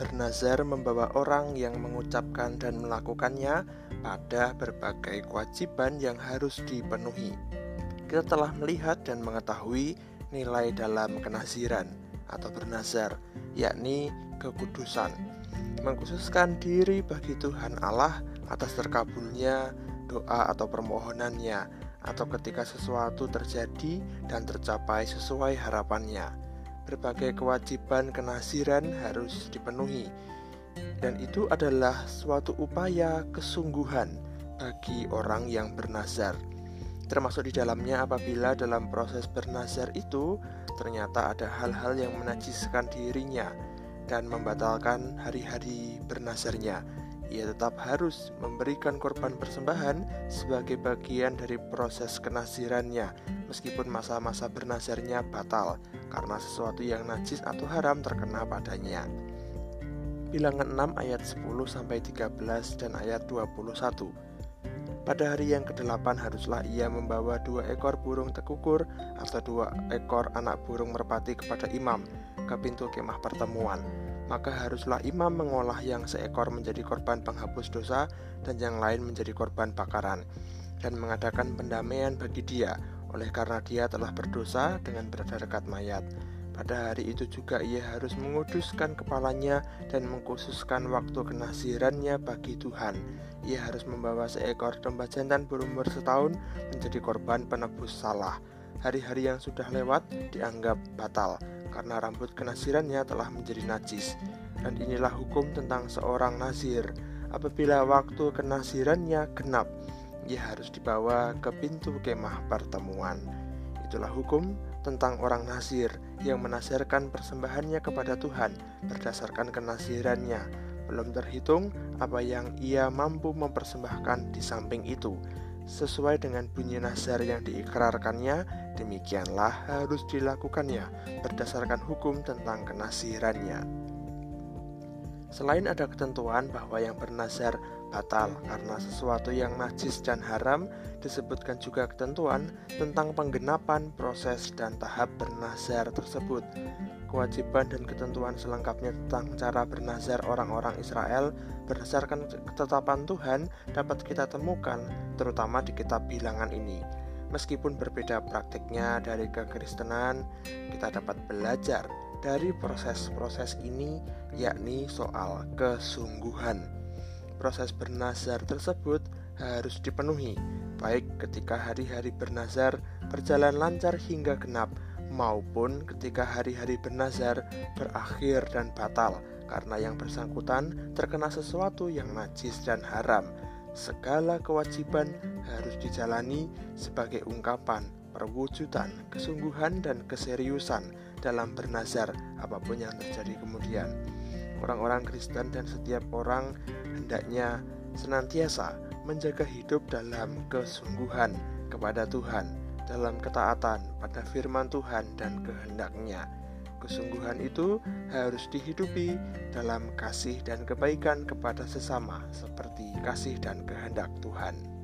bernazar membawa orang yang mengucapkan dan melakukannya pada berbagai kewajiban yang harus dipenuhi. Kita telah melihat dan mengetahui nilai dalam kenaziran atau bernazar, yakni kekudusan, mengkhususkan diri bagi Tuhan Allah atas terkabulnya doa atau permohonannya, atau ketika sesuatu terjadi dan tercapai sesuai harapannya berbagai kewajiban kenasiran harus dipenuhi, dan itu adalah suatu upaya kesungguhan bagi orang yang bernazar. Termasuk di dalamnya apabila dalam proses bernazar itu ternyata ada hal-hal yang menajiskan dirinya dan membatalkan hari-hari bernazarnya. Ia tetap harus memberikan korban persembahan sebagai bagian dari proses kenasirannya, meskipun masa-masa bernazarnya batal karena sesuatu yang najis atau haram terkena padanya. Bilangan 6 ayat 10 sampai 13 dan ayat 21. Pada hari yang ke-8 haruslah ia membawa dua ekor burung tekukur atau dua ekor anak burung merpati kepada imam ke pintu kemah pertemuan maka haruslah imam mengolah yang seekor menjadi korban penghapus dosa dan yang lain menjadi korban bakaran dan mengadakan pendamaian bagi dia oleh karena dia telah berdosa dengan berada dekat mayat. Pada hari itu juga ia harus menguduskan kepalanya dan mengkhususkan waktu kenasirannya bagi Tuhan. Ia harus membawa seekor domba jantan berumur setahun menjadi korban penebus salah. Hari-hari yang sudah lewat dianggap batal karena rambut kenasirannya telah menjadi najis. Dan inilah hukum tentang seorang nazir. Apabila waktu kenasirannya genap, ia harus dibawa ke pintu kemah pertemuan. Itulah hukum tentang orang nazir yang menasirkan persembahannya kepada Tuhan berdasarkan kenasirannya. Belum terhitung apa yang ia mampu mempersembahkan di samping itu sesuai dengan bunyi nazar yang diikrarkannya, demikianlah harus dilakukannya berdasarkan hukum tentang kenasirannya. Selain ada ketentuan bahwa yang bernazar batal karena sesuatu yang najis dan haram, disebutkan juga ketentuan tentang penggenapan proses dan tahap bernazar tersebut kewajiban dan ketentuan selengkapnya tentang cara bernazar orang-orang Israel berdasarkan ketetapan Tuhan dapat kita temukan terutama di kitab bilangan ini. Meskipun berbeda praktiknya dari kekristenan, kita dapat belajar dari proses-proses ini yakni soal kesungguhan. Proses bernazar tersebut harus dipenuhi, baik ketika hari-hari bernazar berjalan lancar hingga genap maupun ketika hari-hari bernazar berakhir dan batal karena yang bersangkutan terkena sesuatu yang najis dan haram. Segala kewajiban harus dijalani sebagai ungkapan perwujudan kesungguhan dan keseriusan dalam bernazar apa pun yang terjadi kemudian. Orang-orang Kristen dan setiap orang hendaknya senantiasa menjaga hidup dalam kesungguhan kepada Tuhan dalam ketaatan pada firman Tuhan dan kehendaknya. Kesungguhan itu harus dihidupi dalam kasih dan kebaikan kepada sesama, seperti kasih dan kehendak Tuhan.